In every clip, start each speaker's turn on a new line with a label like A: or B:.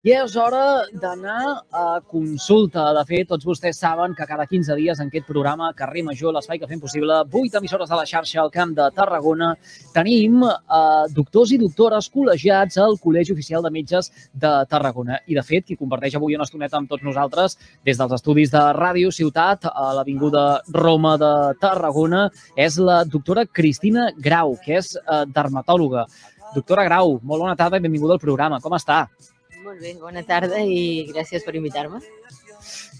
A: I és hora d'anar a consulta. De fet, tots vostès saben que cada 15 dies en aquest programa Carrer Major, l'espai que fem possible, 8 emissores de la xarxa al Camp de Tarragona, tenim eh, doctors i doctores col·legiats al Col·legi Oficial de Metges de Tarragona. I, de fet, qui comparteix avui una estoneta amb tots nosaltres des dels estudis de Ràdio Ciutat a l'Avinguda Roma de Tarragona és la doctora Cristina Grau, que és eh, dermatòloga. Doctora Grau, molt bona tarda i benvinguda al programa. Com està?
B: Molt bé, bona tarda i gràcies per invitar-me.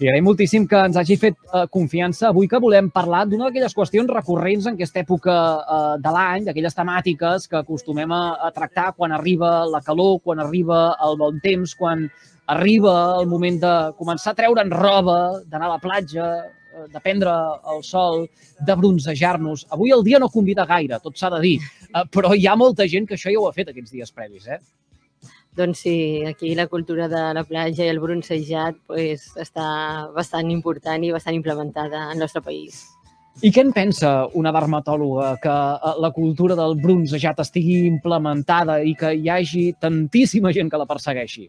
A: Li agraïm moltíssim que ens hagi fet eh, confiança avui que volem parlar d'una d'aquelles qüestions recurrents en aquesta època eh, de l'any, d'aquelles temàtiques que acostumem a, a tractar quan arriba la calor, quan arriba el bon temps, quan arriba el moment de començar a treure'n roba, d'anar a la platja, eh, de prendre el sol, de bronzejar-nos. Avui el dia no convida gaire, tot s'ha de dir, eh, però hi ha molta gent que això ja ho ha fet aquests dies previs, eh?
B: Doncs sí, aquí la cultura de la platja i el bronzejat pues, està bastant important i bastant implementada al nostre país.
A: I què en pensa una dermatòloga que eh, la cultura del bronzejat estigui implementada i que hi hagi tantíssima gent que la persegueixi?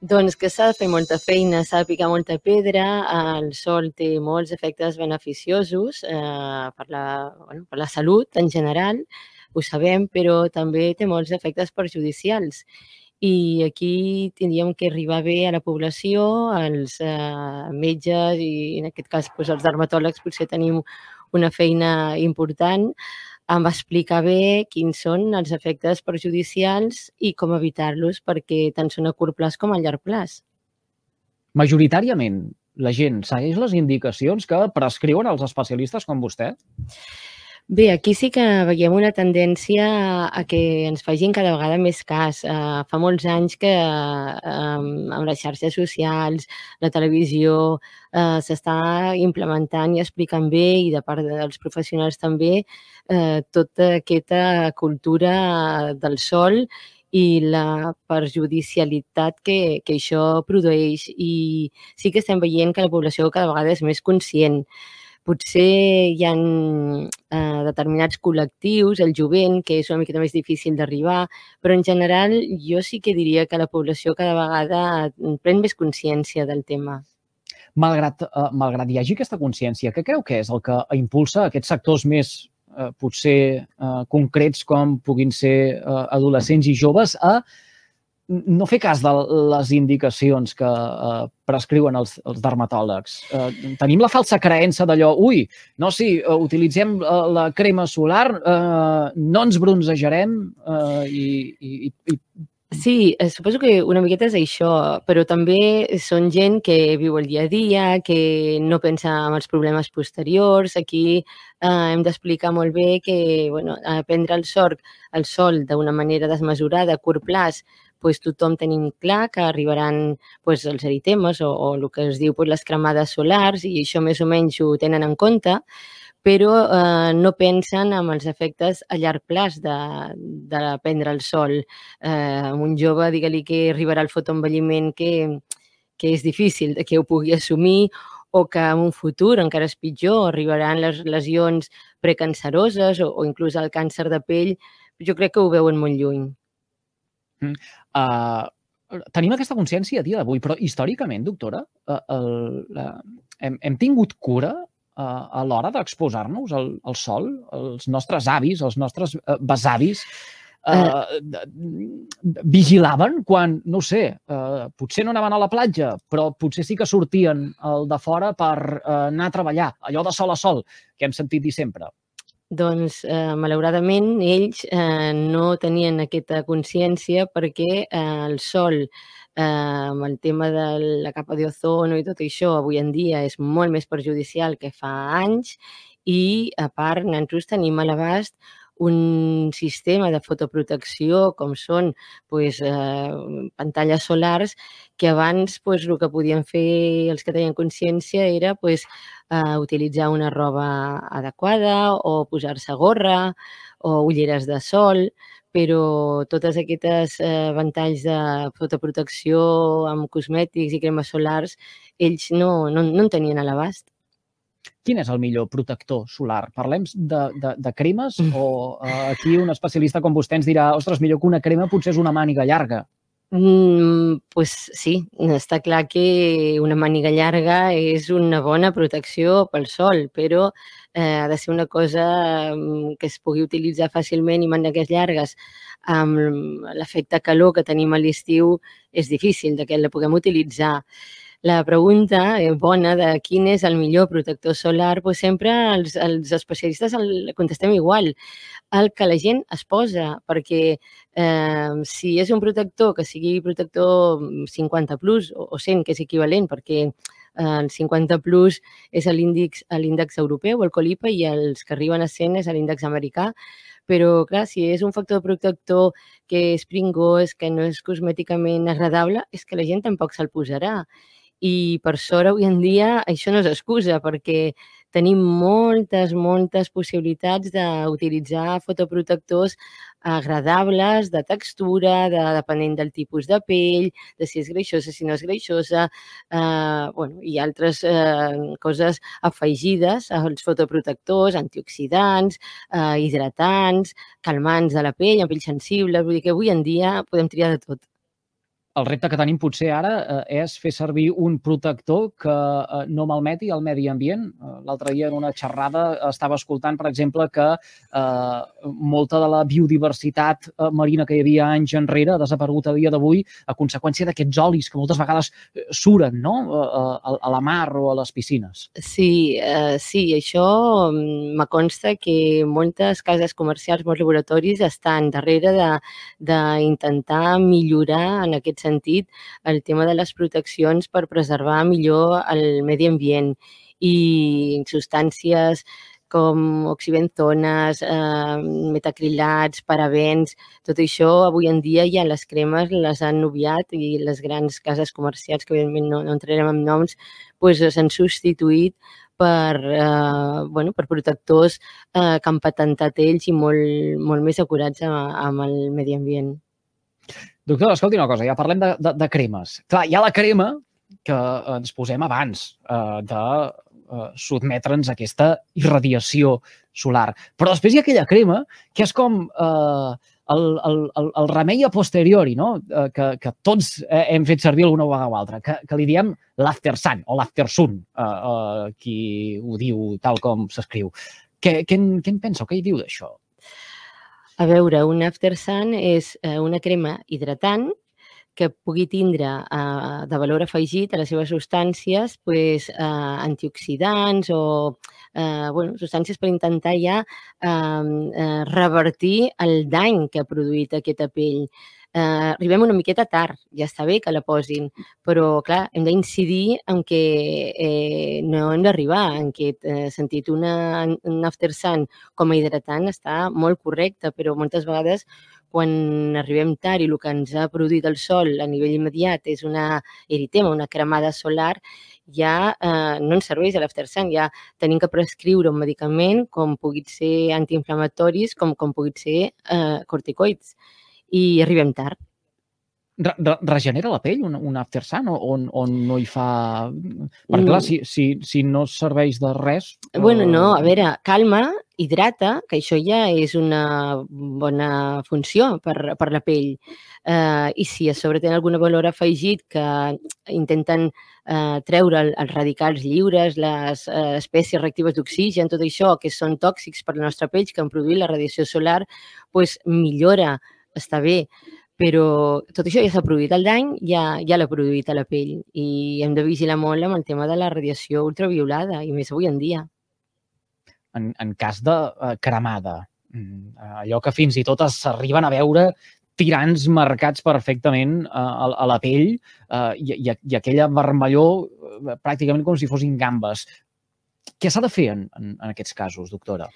B: Doncs que s'ha de fer molta feina, s'ha de picar molta pedra, el sol té molts efectes beneficiosos eh, per, la, bueno, per la salut en general, ho sabem, però també té molts efectes perjudicials. I aquí tindríem que arribar bé a la població, als eh, metges i en aquest cas doncs, els dermatòlegs potser tenim una feina important amb explicar bé quins són els efectes perjudicials i com evitar-los perquè tant són a curt plaç com a llarg plaç.
A: Majoritàriament, la gent segueix les indicacions que prescriuen els especialistes com vostè?
B: Bé, aquí sí que veiem una tendència a que ens facin cada vegada més cas. Uh, fa molts anys que uh, amb les xarxes socials, la televisió, uh, s'està implementant i explicant bé, i de part dels professionals també, uh, tota aquesta cultura del sol i la perjudicialitat que, que això produeix. I sí que estem veient que la població cada vegada és més conscient potser hi ha eh, determinats col·lectius, el jovent, que és una miqueta més difícil d'arribar, però en general jo sí que diria que la població cada vegada pren més consciència del tema.
A: Malgrat, eh, malgrat hi hagi aquesta consciència, què creu que és el que impulsa aquests sectors més eh, potser eh, concrets com puguin ser eh, adolescents i joves a no fer cas de les indicacions que eh, prescriuen els, els dermatòlegs. Eh, tenim la falsa creença d'allò, ui, no, uh, utilitzem uh, la crema solar, uh, no ens bronzejarem uh, i, i, i
B: Sí, eh, suposo que una miqueta és això, però també són gent que viu el dia a dia, que no pensa en els problemes posteriors. Aquí eh, hem d'explicar molt bé que bueno, prendre el sol, el sol d'una manera desmesurada a curt plaç pues, tothom tenim clar que arribaran pues, els eritemes o, o el que es diu pues, les cremades solars i això més o menys ho tenen en compte, però eh, no pensen en els efectes a llarg plaç de, de prendre el sol. Eh, un jove, digue-li que arribarà al fotoenvelliment que, que és difícil que ho pugui assumir o que en un futur encara és pitjor, arribaran les lesions precanceroses o, o inclús el càncer de pell, jo crec que ho veuen molt lluny.
A: Uh, tenim aquesta consciència a dia d'avui, però històricament, doctora, uh, el, uh, hem, hem tingut cura uh, a l'hora d'exposar-nos al, al sol, els nostres avis, els nostres uh, besavis, uh, vigilaven quan, no sé, uh, potser no anaven a la platja, però potser sí que sortien al de fora per uh, anar a treballar, allò de sol a sol, que hem sentit dir sempre.
B: Doncs, eh, malauradament, ells eh, no tenien aquesta consciència perquè eh, el sol, eh, amb el tema de la capa d'ozono i tot això, avui en dia és molt més perjudicial que fa anys i, a part, nosaltres tenim a l'abast un sistema de fotoprotecció com són pues, eh, pantalles solars que abans pues, el que podien fer els que tenien consciència era pues, eh, utilitzar una roba adequada o posar-se gorra o ulleres de sol, però totes aquestes eh, ventalls de fotoprotecció amb cosmètics i cremes solars, ells no, no, no en tenien a l'abast.
A: Quin és el millor protector solar? Parlem de, de, de cremes o uh, aquí un especialista com vostè ens dirà ostres, millor que una crema potser és una màniga llarga?
B: Mm, pues sí, està clar que una màniga llarga és una bona protecció pel sol, però eh, ha de ser una cosa mm, que es pugui utilitzar fàcilment i mànigues llargues amb l'efecte calor que tenim a l'estiu és difícil de que la puguem utilitzar. La pregunta eh, bona de quin és el millor protector solar, doncs sempre els, els especialistes el contestem igual el que la gent es posa, perquè eh, si és un protector que sigui protector 50 plus o, o 100, que és equivalent, perquè eh, el 50 plus és l'índex europeu, el COLIPA, i els que arriben a 100 és l'índex americà, però clar, si és un factor protector que és pringós, que no és cosmèticament agradable, és que la gent tampoc se'l posarà. I per sort, avui en dia, això no és excusa, perquè tenim moltes, moltes possibilitats d'utilitzar fotoprotectors agradables, de textura, de, depenent del tipus de pell, de si és greixosa, si no és greixosa, eh, bueno, i altres eh, coses afegides als fotoprotectors, antioxidants, eh, hidratants, calmants de la pell, amb pell sensible, vull dir que avui en dia podem triar de tot
A: el repte que tenim potser ara eh, és fer servir un protector que eh, no malmeti el medi ambient. Eh, L'altre dia en una xerrada estava escoltant, per exemple, que eh, molta de la biodiversitat eh, marina que hi havia anys enrere ha desaparegut a dia d'avui a conseqüència d'aquests olis que moltes vegades eh, suren no? a, a la mar o a les piscines.
B: Sí, eh, sí, això mm, me consta que moltes cases comercials, molts laboratoris estan darrere d'intentar millorar en aquest sentit el tema de les proteccions per preservar millor el medi ambient i substàncies com oxibenzones, eh, metacrilats, parabens, tot això avui en dia ja les cremes les han obviat i les grans cases comercials, que evidentment no, no entrarem en noms, pues, s'han substituït per, eh, bueno, per protectors eh, que han patentat ells i molt, molt més acurats amb, amb el medi ambient.
A: Doctor, escolti una cosa, ja parlem de, de, de cremes. Clar, hi ha la crema que ens posem abans eh, de eh, sotmetre'ns a aquesta irradiació solar. Però després hi ha aquella crema que és com eh, el, el, el, el remei a posteriori, no? Eh, que, que tots eh, hem fet servir alguna vegada o altra, que, que li diem l'after sun o l'after sun, eh, eh, qui ho diu tal com s'escriu. Què, què, què en pensa o què hi diu d'això?
B: A veure, un After Sun és eh, una crema hidratant que pugui tindre eh, de valor afegit a les seves substàncies pues, eh, antioxidants o eh, bueno, substàncies per intentar ja eh, eh, revertir el dany que ha produït aquesta pell eh, arribem una miqueta tard, ja està bé que la posin, però clar, hem d'incidir en que eh, no hem d'arribar, en que eh, sentit una, un after sun com a hidratant està molt correcte, però moltes vegades quan arribem tard i el que ens ha produït el sol a nivell immediat és una eritema, una cremada solar, ja eh, no ens serveix l'after sun, ja tenim que prescriure un medicament com pugui ser antiinflamatoris, com, com pugui ser eh, corticoids i arribem tard.
A: Re -re regenera la pell un, un after sun o, o, o no hi fa... Perquè, clar, si, si, si no serveix de res...
B: Bueno, no, a veure, calma, hidrata, que això ja és una bona funció per, per la pell. Eh, I si a sobre tenen alguna valor afegit que intenten eh, treure els radicals lliures, les eh, espècies reactives d'oxigen, tot això que són tòxics per la nostra pell, que han produït la radiació solar, pues, millora està bé, però tot això ja s'ha produït el dany, ja, ja l'ha produït a la pell i hem de vigilar molt amb el tema de la radiació ultraviolada i més avui en dia.
A: En, en cas de uh, cremada, mm, allò que fins i tot s'arriben a veure tirants marcats perfectament uh, a, a la pell uh, i, i, i aquella vermellor pràcticament com si fossin gambes. Què s'ha de fer en, en, en aquests casos, doctora?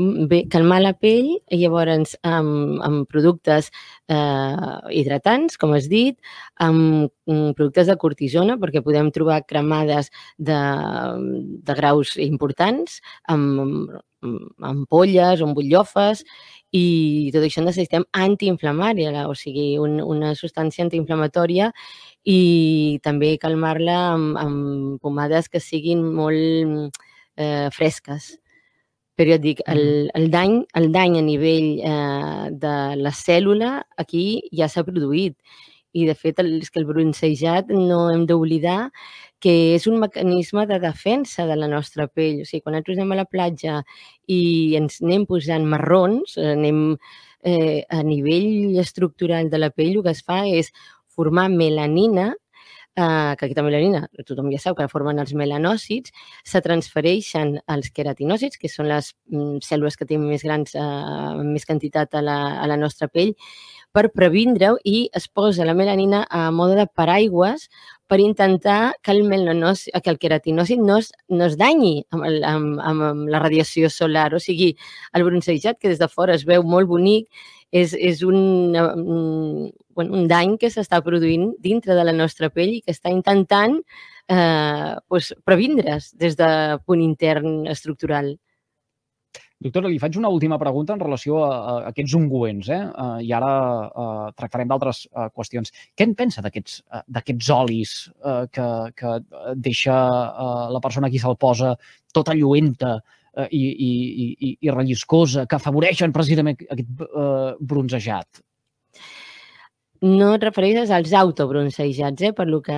B: Mm, bé, calmar la pell, llavors amb, amb productes eh, hidratants, com has dit, amb, amb productes de cortisona, perquè podem trobar cremades de, de graus importants, amb, amb ampolles, amb butllofes, i tot això necessitem antiinflamària, o sigui, un, una substància antiinflamatòria i també calmar-la amb, amb pomades que siguin molt eh, fresques. Però et dic, el, mm. el, dany, el dany a nivell eh, de la cèl·lula aquí ja s'ha produït I, de fet, el, és que el bronzejat no hem d'oblidar que és un mecanisme de defensa de la nostra pell. O sigui, quan nosaltres anem a la platja i ens anem posant marrons, anem eh, a nivell estructural de la pell, el que es fa és formar melanina, eh, que aquesta melanina, tothom ja sap que la formen els melanòcits, se transfereixen als queratinòcits, que són les mm, cèl·lules que tenen més grans, eh, més quantitat a la, a la nostra pell, per previndre-ho i es posa la melanina a mode de paraigües per intentar que el, que el queratinòcit no es, no es danyi amb, el, amb, amb la radiació solar. O sigui, el bronzejat, que des de fora es veu molt bonic, és, és un, un, bueno, un dany que s'està produint dintre de la nostra pell i que està intentant eh, pues, previndre's des de punt intern estructural.
A: Doctora, li faig una última pregunta en relació a, a aquests ungüents, eh? Uh, i ara uh, tractarem d'altres uh, qüestions. Què en pensa d'aquests olis que, que deixa la persona qui se'l posa tota lluenta uh, i, i, i, i relliscosa, que afavoreixen precisament aquest uh, bronzejat?
B: No et refereixes als autobronzejats, eh, per lo que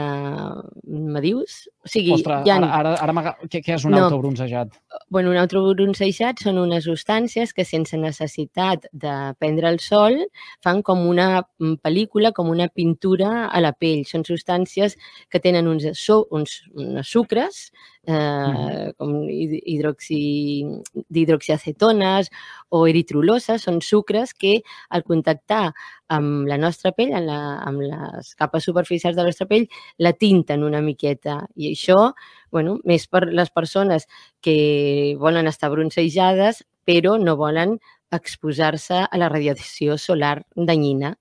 B: me dius?
A: O sigui, Ostres, ha... ara, ara, ara què, què és un no. autobronzejat?
B: Bueno, un autobronzejat són unes substàncies que sense necessitat de prendre el sol fan com una mm, pel·lícula, com una pintura a la pell. Són substàncies que tenen uns, uns, uns sucres eh, com hidroxiacetones o eritruloses, són sucres que al contactar amb la nostra pell, amb, la, amb les capes superficials de la nostra pell, la tinten una miqueta. I això, bueno, més per les persones que volen estar bronzejades, però no volen exposar-se a la radiació solar danyina.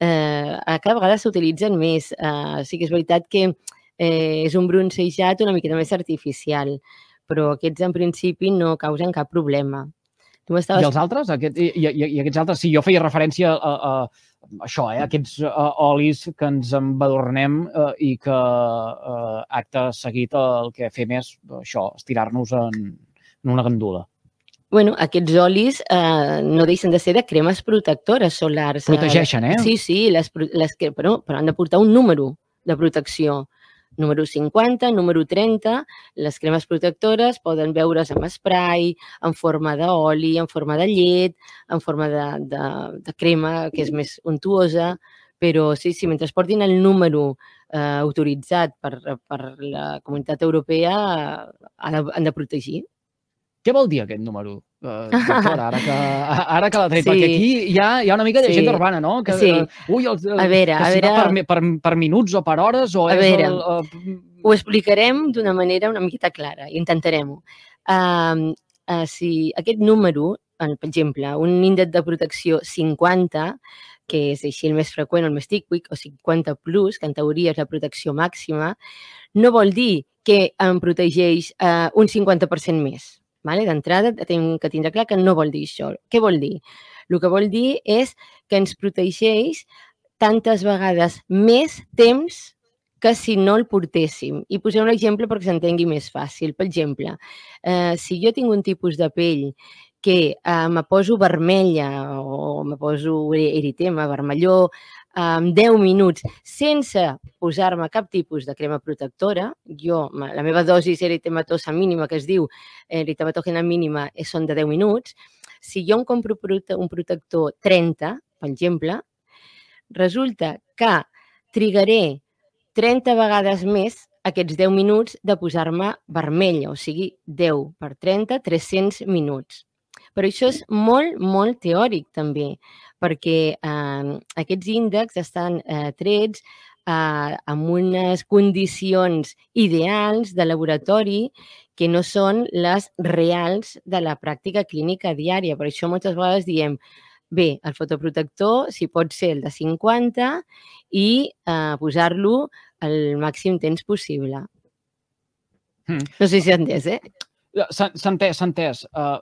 B: Eh, cada vegada s'utilitzen més. Eh, sí que és veritat que eh, és un bronzejat una miqueta més artificial, però aquests en principi no causen cap problema.
A: Tu estaves... I els altres? Aquest, i, i, I aquests altres? Sí, jo feia referència a, a, a això, eh? aquests a, olis que ens embadornem eh, i que eh, acte seguit el que fem és això, estirar-nos en, en una gandula.
B: Bueno, aquests olis eh, no deixen de ser de cremes protectores solars.
A: Protegeixen, eh?
B: Sí, sí, les, les, però, però han de portar un número de protecció número 50, número 30, les cremes protectores poden veure's amb spray, en forma d'oli, en forma de llet, en forma de, de, de crema, que és més untuosa, però sí, sí, mentre portin el número eh, autoritzat per, per la comunitat europea, eh, han de protegir.
A: Què vol dir aquest número? Uh, ara que, ara que l'ha tret, sí. perquè aquí hi ha, hi ha una mica de sí. gent urbana, no? Que,
B: sí.
A: Uh, ui, els, a veure, a veure... Per, per, per minuts o per hores o
B: a
A: és
B: veure, el... Uh... Ho explicarem d'una manera una miqueta clara, intentarem-ho. Uh, uh, si aquest número, per exemple, un índex de protecció 50, que és així el més freqüent, el més típic, o 50 plus, que en teoria és la protecció màxima, no vol dir que em protegeix uh, un 50% més Vale? D'entrada, tenim que tindre clar que no vol dir això. Què vol dir? El que vol dir és que ens protegeix tantes vegades més temps que si no el portéssim. I posem un exemple perquè s'entengui més fàcil. Per exemple, eh, si jo tinc un tipus de pell que eh, me poso vermella o me poso eritema, vermelló, en 10 minuts sense posar-me cap tipus de crema protectora. Jo, la meva dosi eritematosa mínima, que es diu eritematògena mínima, són de 10 minuts. Si jo em compro un protector 30, per exemple, resulta que trigaré 30 vegades més aquests 10 minuts de posar-me vermella, o sigui, 10 per 30, 300 minuts. Però això és molt, molt teòric també, perquè eh, aquests índexs estan eh, trets eh, amb unes condicions ideals de laboratori que no són les reals de la pràctica clínica diària. Per això moltes vegades diem, bé, el fotoprotector, si pot ser el de 50 i eh, posar-lo el màxim temps possible. Mm. No sé si entès, eh?
A: S'ha entès, s'ha entès. Uh,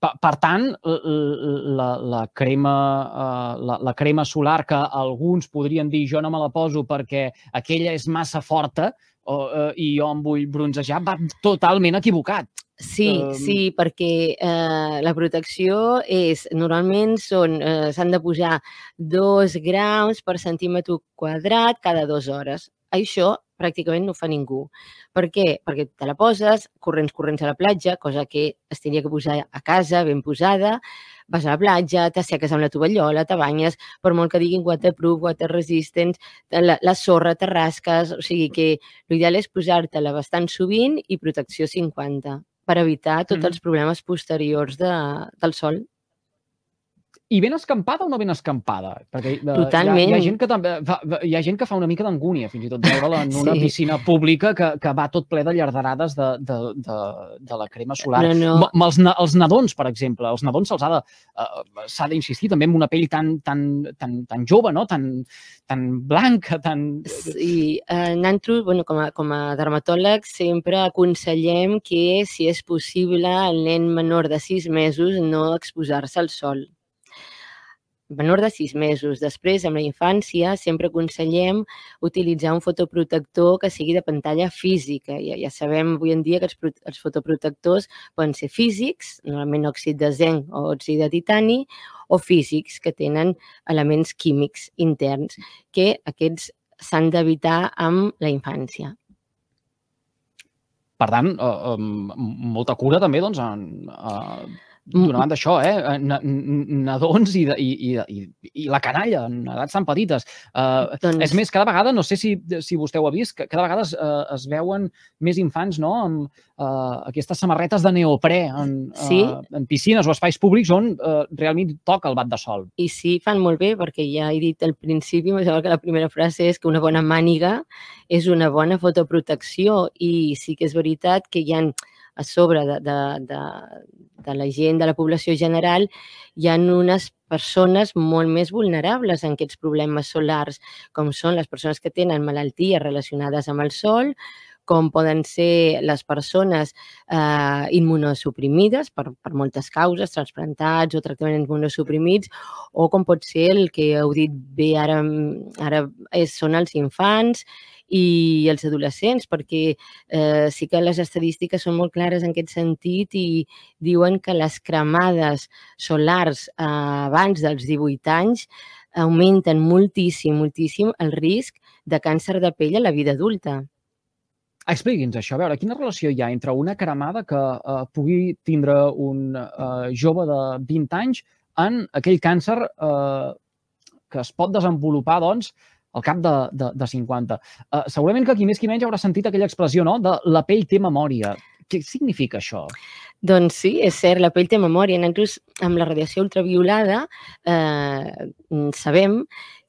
A: per, per tant, la, la, crema, uh, la, la crema solar que alguns podrien dir jo no me la poso perquè aquella és massa forta o, uh, i jo em vull bronzejar, va totalment equivocat.
B: Sí, um... sí, perquè eh, la protecció és, normalment són, eh, s'han de posar dos grams per centímetre quadrat cada dues hores. Això pràcticament no fa ningú. Per què? Perquè te la poses, corrents, corrents a la platja, cosa que es tenia que posar a casa, ben posada, vas a la platja, t'asseques amb la tovallola, te banyes, per molt que diguin waterproof, water resistant, la, la sorra te rasques, o sigui que l'ideal és posar-te-la bastant sovint i protecció 50 per evitar tots mm. els problemes posteriors de, del sol.
A: I ben escampada o no ben escampada? Perquè
B: uh, Totalment.
A: Hi ha, hi ha, gent que també fa, hi ha gent que fa una mica d'angúnia, fins i tot veure-la en una sí. piscina pública que, que va tot ple de llarderades de, de, de, de la crema solar.
B: No, no.
A: Els, els nadons, per exemple, els nadons se'ls ha de uh, s'ha d'insistir també en una pell tan, tan, tan, tan jove, no? tan, tan blanca, tan...
B: Sí, eh, nosaltres, bueno, com a, com a dermatòlegs, sempre aconsellem que, si és possible, el nen menor de 6 mesos no exposar-se al sol menor de sis mesos. Després, amb la infància, sempre aconsellem utilitzar un fotoprotector que sigui de pantalla física. Ja, ja sabem avui en dia que els, els fotoprotectors poden ser físics, normalment òxid de zinc o òxid de titani, o físics, que tenen elements químics interns, que aquests s'han d'evitar amb la infància.
A: Per tant, eh, eh, molta cura també doncs, en, eh, D'una banda això, eh? Nadons i, i, i, i la canalla, en edats tan petites. Uh, doncs... És més, cada vegada, no sé si, si vostè ho ha vist, cada vegada es, uh, es veuen més infants no? amb uh, aquestes samarretes de neoprè en,
B: sí?
A: uh, en piscines o espais públics on uh, realment toca el bat de sol.
B: I sí, fan molt bé, perquè ja he dit al principi, em sembla que la primera frase és que una bona màniga és una bona fotoprotecció i sí que és veritat que hi ha a sobre de, de, de, de la gent, de la població general, hi ha unes persones molt més vulnerables en aquests problemes solars, com són les persones que tenen malalties relacionades amb el sol, com poden ser les persones eh, immunosuprimides per, per moltes causes, transplantats o tractaments immunosuprimits, o com pot ser el que heu dit bé ara, ara és, són els infants i els adolescents, perquè eh, sí que les estadístiques són molt clares en aquest sentit i diuen que les cremades solars eh, abans dels 18 anys augmenten moltíssim, moltíssim el risc de càncer de pell a la vida adulta.
A: Expliqui'ns això, a veure, quina relació hi ha entre una cremada que eh, pugui tindre un eh, jove de 20 anys en aquell càncer eh, que es pot desenvolupar, doncs, al cap de, de, de 50. Uh, segurament que qui més qui menys haurà sentit aquella expressió, no?, de la pell té memòria. Què significa això?
B: Doncs sí, és cert, la pell té memòria. Nosaltres, amb la radiació ultraviolada, eh, sabem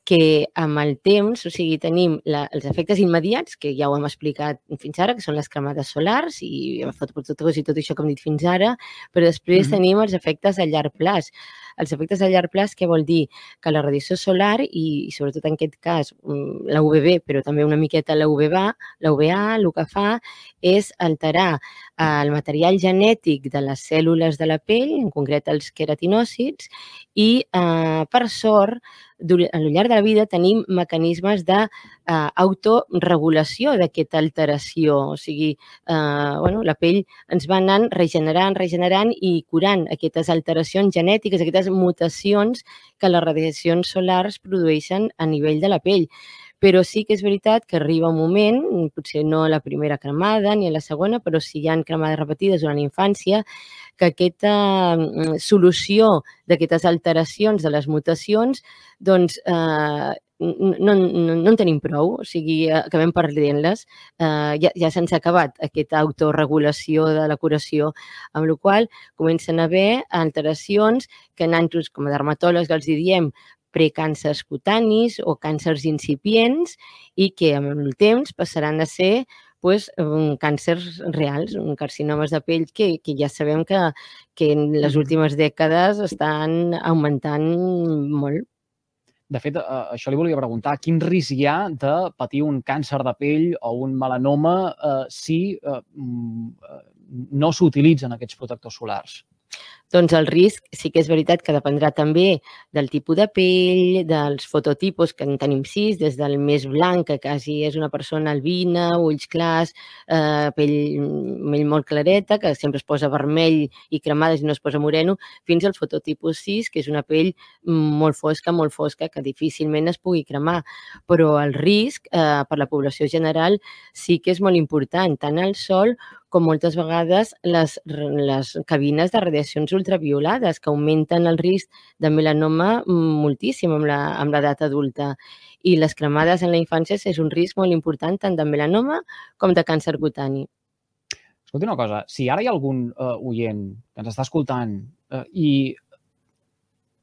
B: que amb el temps, o sigui, tenim la, els efectes immediats, que ja ho hem explicat fins ara, que són les cremades solars i fotoprotectors i tot això que hem dit fins ara, però després mm -hmm. tenim els efectes a llarg plaç. Els efectes a llarg plaç, què vol dir? Que la radiació solar i, i sobretot en aquest cas mm, la UVB, però també una miqueta la UVA, la UVA el que fa és alterar el material genètic de les cèl·lules de la pell, en concret els queratinòcits, i eh, per sort al llarg de la vida tenim mecanismes d'autoregulació eh, d'aquesta alteració. O sigui, eh, bueno, la pell ens va anant regenerant, regenerant i curant aquestes alteracions genètiques, aquestes mutacions que les radiacions solars produeixen a nivell de la pell però sí que és veritat que arriba un moment, potser no a la primera cremada ni a la segona, però si hi ha cremades repetides durant la infància, que aquesta mm, solució d'aquestes alteracions de les mutacions, doncs eh, no, no, no en tenim prou, o sigui, acabem perdent-les, eh, ja, ja se'ns ha acabat aquesta autorregulació de la curació, amb la qual comencen a haver alteracions que nosaltres, com a dermatòlegs, els diem precàncers cutanis o càncers incipients i que amb el temps passaran a ser pues, um, càncers reals, un carcinomes de pell que, que ja sabem que, que en les últimes dècades estan augmentant molt.
A: De fet, això li volia preguntar, quin risc hi ha de patir un càncer de pell o un melanoma eh, si eh, mm, eh no s'utilitzen aquests protectors solars?
B: Doncs el risc sí que és veritat que dependrà també del tipus de pell, dels fototipus, que en tenim sis, des del més blanc, que quasi és una persona albina, ulls clars, eh, pell, pell molt clareta, que sempre es posa vermell i cremades i no es posa moreno, fins al fototipus 6, que és una pell molt fosca, molt fosca, que difícilment es pugui cremar. Però el risc eh, per la població general sí que és molt important, tant al sol com moltes vegades les, les cabines de radiacions ultraviolades que augmenten el risc de melanoma moltíssim amb l'edat adulta. I les cremades en la infància és un risc molt important tant de melanoma com de càncer cutani.
A: Escolta una cosa, si ara hi ha algun uh, oient que ens està escoltant uh, i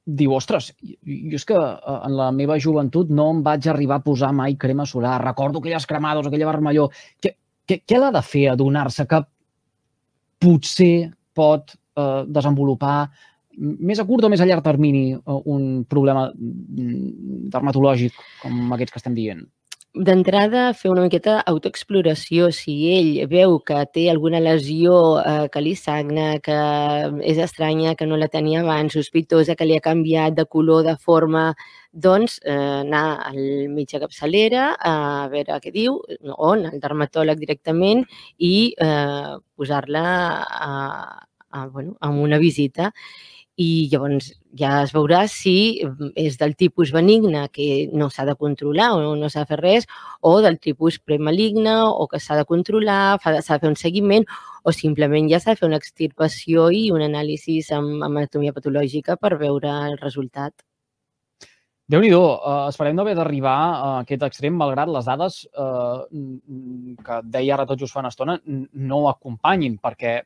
A: diu, ostres, jo és que uh, en la meva joventut no em vaig arribar a posar mai crema solar, recordo aquelles cremades, aquella vermellor, que què, què l'ha de fer adonar-se que potser pot eh, desenvolupar més a curt o més a llarg termini eh, un problema mm, dermatològic com aquests que estem dient?
B: D'entrada, fer una miqueta autoexploració. Si ell veu que té alguna lesió eh, que li sagna, que és estranya, que no la tenia abans, sospitosa, que li ha canviat de color, de forma, doncs eh, anar al metge capçalera a veure què diu, on, al dermatòleg directament, i eh, posar-la a, a, bueno, a una visita i llavors ja es veurà si mm, és del tipus benigne que no s'ha de controlar o no s'ha de fer res o del tipus premaligne o que s'ha de controlar, s'ha de fer un seguiment o simplement ja s'ha de fer una extirpació i un anàlisi amb, amb anatomia patològica per veure el resultat.
A: déu nhi uh, esperem no haver d'arribar a aquest extrem, malgrat les dades uh, que deia ara tot just fa una estona no acompanyin, perquè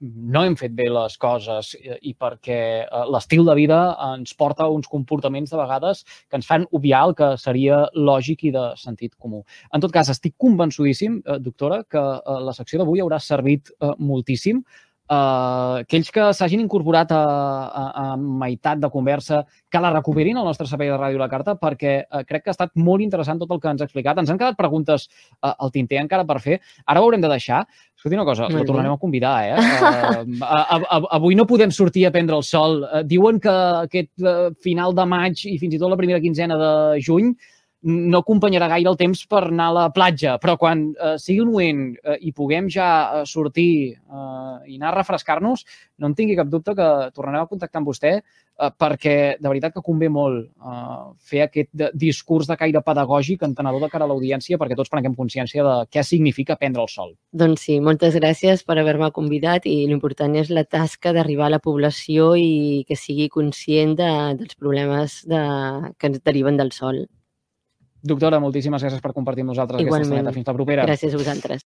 A: no hem fet bé les coses eh, i perquè eh, l'estil de vida ens porta a uns comportaments de vegades que ens fan obviar el que seria lògic i de sentit comú. En tot cas, estic convençudíssim, eh, doctora, que la secció d'avui haurà servit moltíssim Uh, aquells que s'hagin incorporat a, a, a meitat de conversa, que la recuperin al nostre servei de ràdio La Carta, perquè uh, crec que ha estat molt interessant tot el que ens ha explicat. Ens han quedat preguntes uh, al tinter encara per fer. Ara ho haurem de deixar. Escolti una cosa, la tornarem a convidar, eh? Uh, a, a, a, avui no podem sortir a prendre el sol. Uh, diuen que aquest uh, final de maig i fins i tot la primera quinzena de juny no acompanyarà gaire el temps per anar a la platja, però quan eh, sigui un moment eh, i puguem ja eh, sortir eh, i anar a refrescar-nos, no en tingui cap dubte que tornarem a contactar amb vostè eh, perquè de veritat que convé molt eh, fer aquest discurs de caire pedagògic entenedor de cara a l'audiència perquè tots prenguem consciència de què significa prendre el sol.
B: Doncs sí, moltes gràcies per haver-me convidat i l'important és la tasca d'arribar a la població i que sigui conscient de, dels problemes de, que ens deriven del sol.
A: Doctora, moltíssimes gràcies per compartir amb nosaltres Igualment. aquesta estoneta. Fins la propera.
B: Gràcies a vosaltres.